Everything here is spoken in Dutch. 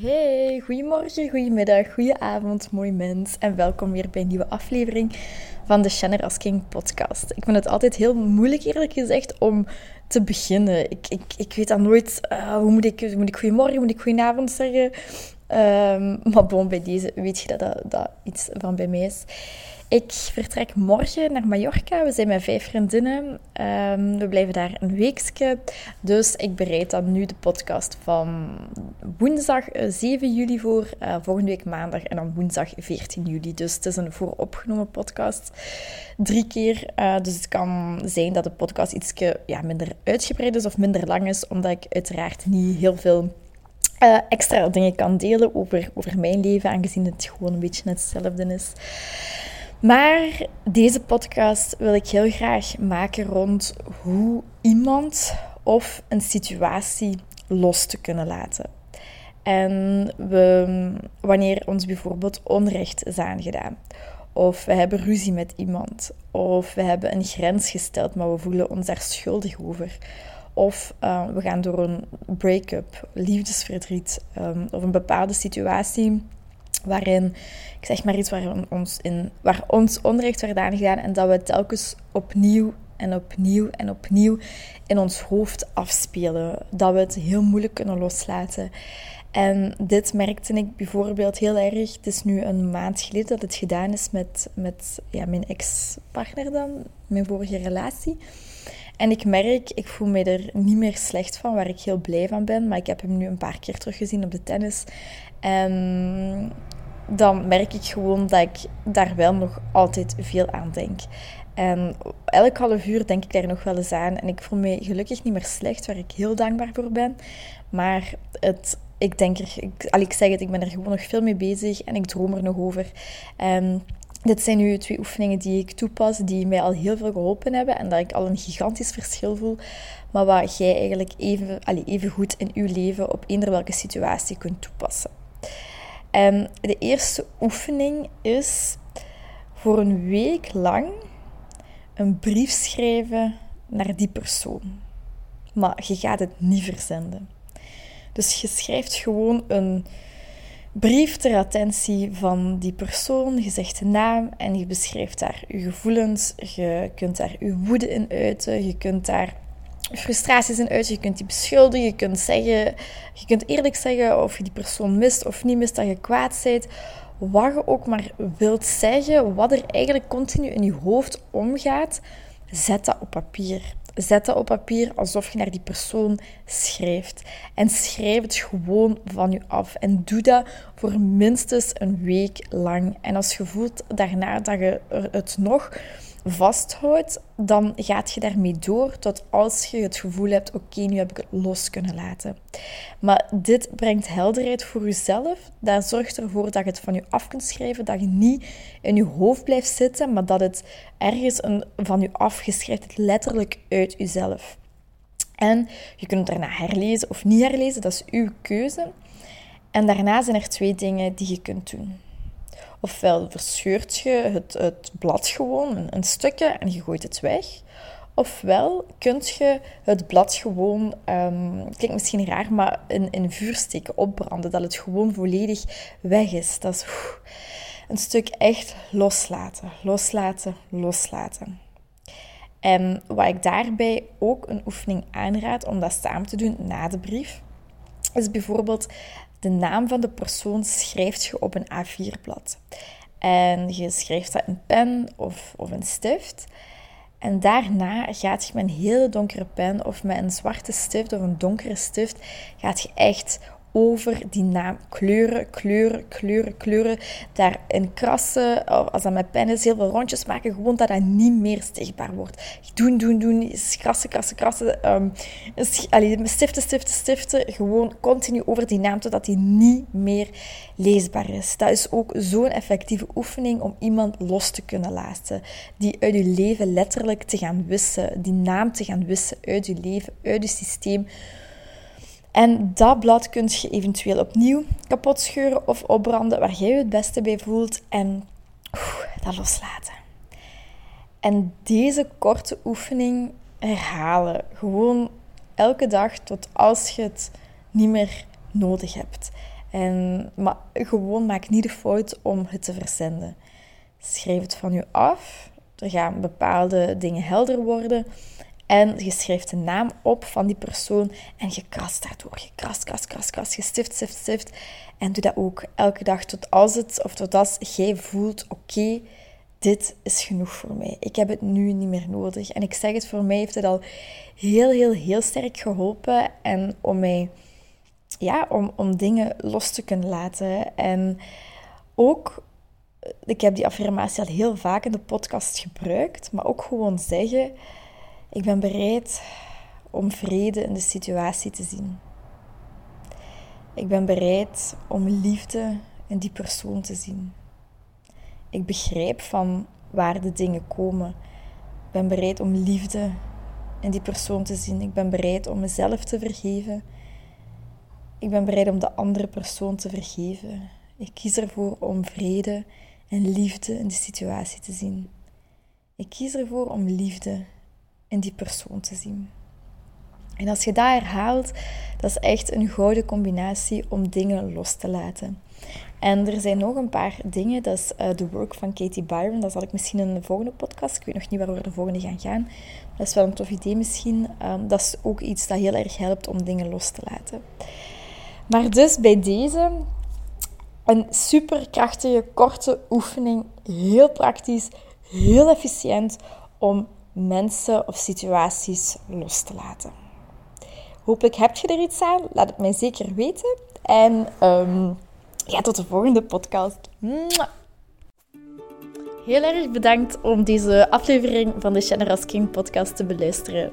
Hey, goedemorgen, goedemiddag, goedenavond, mooi mens. En welkom weer bij een nieuwe aflevering van de Shannon Rasking podcast. Ik vind het altijd heel moeilijk, eerlijk gezegd, om te beginnen. Ik, ik, ik weet dan nooit, uh, hoe moet ik, moet ik goedemorgen, moet ik goedenavond zeggen? Um, maar bon, bij deze weet je dat, dat dat iets van bij mij is. Ik vertrek morgen naar Mallorca. We zijn met vijf vriendinnen. Um, we blijven daar een weekje. Dus ik bereid dan nu de podcast van woensdag 7 eh, juli voor. Uh, volgende week maandag en dan woensdag 14 juli. Dus het is een vooropgenomen podcast. Drie keer. Uh, dus het kan zijn dat de podcast iets ja, minder uitgebreid is of minder lang is. Omdat ik uiteraard niet heel veel... Extra dingen kan delen over, over mijn leven, aangezien het gewoon een beetje hetzelfde is. Maar deze podcast wil ik heel graag maken rond hoe iemand of een situatie los te kunnen laten. En we, wanneer ons bijvoorbeeld onrecht is aangedaan, of we hebben ruzie met iemand, of we hebben een grens gesteld, maar we voelen ons daar schuldig over. Of uh, we gaan door een break-up, liefdesverdriet, um, of een bepaalde situatie waarin, ik zeg maar iets waar ons, in, waar ons onrecht werd aangedaan en dat we telkens opnieuw en opnieuw en opnieuw in ons hoofd afspelen. Dat we het heel moeilijk kunnen loslaten. En dit merkte ik bijvoorbeeld heel erg. Het is nu een maand geleden dat het gedaan is met, met ja, mijn ex-partner dan, mijn vorige relatie. En ik merk, ik voel me er niet meer slecht van, waar ik heel blij van ben. Maar ik heb hem nu een paar keer teruggezien op de tennis. En dan merk ik gewoon dat ik daar wel nog altijd veel aan denk. En elk half uur denk ik daar nog wel eens aan. En ik voel me gelukkig niet meer slecht, waar ik heel dankbaar voor ben. Maar het, ik denk er, ik, al ik zeg het, ik ben er gewoon nog veel mee bezig en ik droom er nog over. En dit zijn nu twee oefeningen die ik toepas, die mij al heel veel geholpen hebben en dat ik al een gigantisch verschil voel. Maar wat jij eigenlijk even, allee, even goed in uw leven op eender welke situatie kunt toepassen. En de eerste oefening is voor een week lang een brief schrijven naar die persoon. Maar je gaat het niet verzenden. Dus je schrijft gewoon een brief ter attentie van die persoon. Je zegt de naam en je beschrijft daar je gevoelens. Je kunt daar je woede in uiten. Je kunt daar frustraties in uit. Je kunt die beschuldigen. Je kunt, zeggen, je kunt eerlijk zeggen of je die persoon mist of niet mist, dat je kwaad bent. Wat je ook maar wilt zeggen, wat er eigenlijk continu in je hoofd omgaat, zet dat op papier. Zet dat op papier alsof je naar die persoon schrijft. En schrijf het gewoon van je af. En doe dat voor minstens een week lang. En als je voelt daarna dat je het nog vasthoudt, dan gaat je daarmee door tot als je het gevoel hebt: oké, nu heb ik het los kunnen laten. Maar dit brengt helderheid voor jezelf. Dat zorgt ervoor dat je het van je af kunt schrijven, dat je niet in je hoofd blijft zitten, maar dat het ergens van je afgeschreven, het letterlijk uit jezelf. En je kunt het daarna herlezen of niet herlezen, dat is uw keuze. En daarna zijn er twee dingen die je kunt doen. Ofwel verscheurt je het, het blad gewoon, een, stukje, en je gooit het weg. Ofwel kun je het blad gewoon, um, klinkt misschien raar, maar in, in vuur steken, opbranden. Dat het gewoon volledig weg is. Dat is een stuk echt loslaten, loslaten, loslaten. En wat ik daarbij ook een oefening aanraad om dat samen te doen na de brief, is bijvoorbeeld de naam van de persoon schrijft je op een A4-blad. En je schrijft dat in pen of, of een stift. En daarna gaat je met een hele donkere pen of met een zwarte stift of een donkere stift, gaat je echt over die naam. Kleuren, kleuren, kleuren, kleuren. Daarin krassen, als dat met pen is, heel veel rondjes maken. Gewoon dat dat niet meer zichtbaar wordt. Doen, doen, doen. Krassen, krassen, krassen. Um, allee, stiften, stiften, stiften. Gewoon continu over die naam, totdat die niet meer leesbaar is. Dat is ook zo'n effectieve oefening om iemand los te kunnen laten. Die uit je leven letterlijk te gaan wissen. Die naam te gaan wissen uit je leven, uit je systeem en dat blad kun je eventueel opnieuw kapot scheuren of opbranden waar jij je het beste bij voelt en dat loslaten. En deze korte oefening herhalen. Gewoon elke dag tot als je het niet meer nodig hebt. En, maar gewoon maak niet de fout om het te verzenden. Schrijf het van je af. Er gaan bepaalde dingen helder worden. En je schrijft de naam op van die persoon en je krast daardoor. Je krast, krast, krast, krast. Je stift, stift, stift. En doe dat ook elke dag tot als het, of tot als jij voelt, oké, dit is genoeg voor mij. Ik heb het nu niet meer nodig. En ik zeg het, voor mij heeft het al heel, heel, heel sterk geholpen. En om mij, ja, om, om dingen los te kunnen laten. En ook, ik heb die affirmatie al heel vaak in de podcast gebruikt, maar ook gewoon zeggen ik ben bereid om vrede in de situatie te zien. Ik ben bereid om liefde in die persoon te zien. Ik begrijp van waar de dingen komen. Ik ben bereid om liefde in die persoon te zien. Ik ben bereid om mezelf te vergeven. Ik ben bereid om de andere persoon te vergeven. Ik kies ervoor om vrede en liefde in de situatie te zien. Ik kies ervoor om liefde in die persoon te zien. En als je dat herhaalt, dat is echt een gouden combinatie om dingen los te laten. En er zijn nog een paar dingen. Dat is uh, de work van Katie Byron. Dat zal ik misschien in de volgende podcast. Ik weet nog niet waar we de volgende gaan gaan. Dat is wel een tof idee misschien. Um, dat is ook iets dat heel erg helpt om dingen los te laten. Maar dus bij deze een super krachtige, korte oefening. Heel praktisch, heel efficiënt om mensen of situaties los te laten. Hopelijk heb je er iets aan. Laat het mij zeker weten. En um, ja, tot de volgende podcast. Heel erg bedankt om deze aflevering van de Generous King podcast te beluisteren.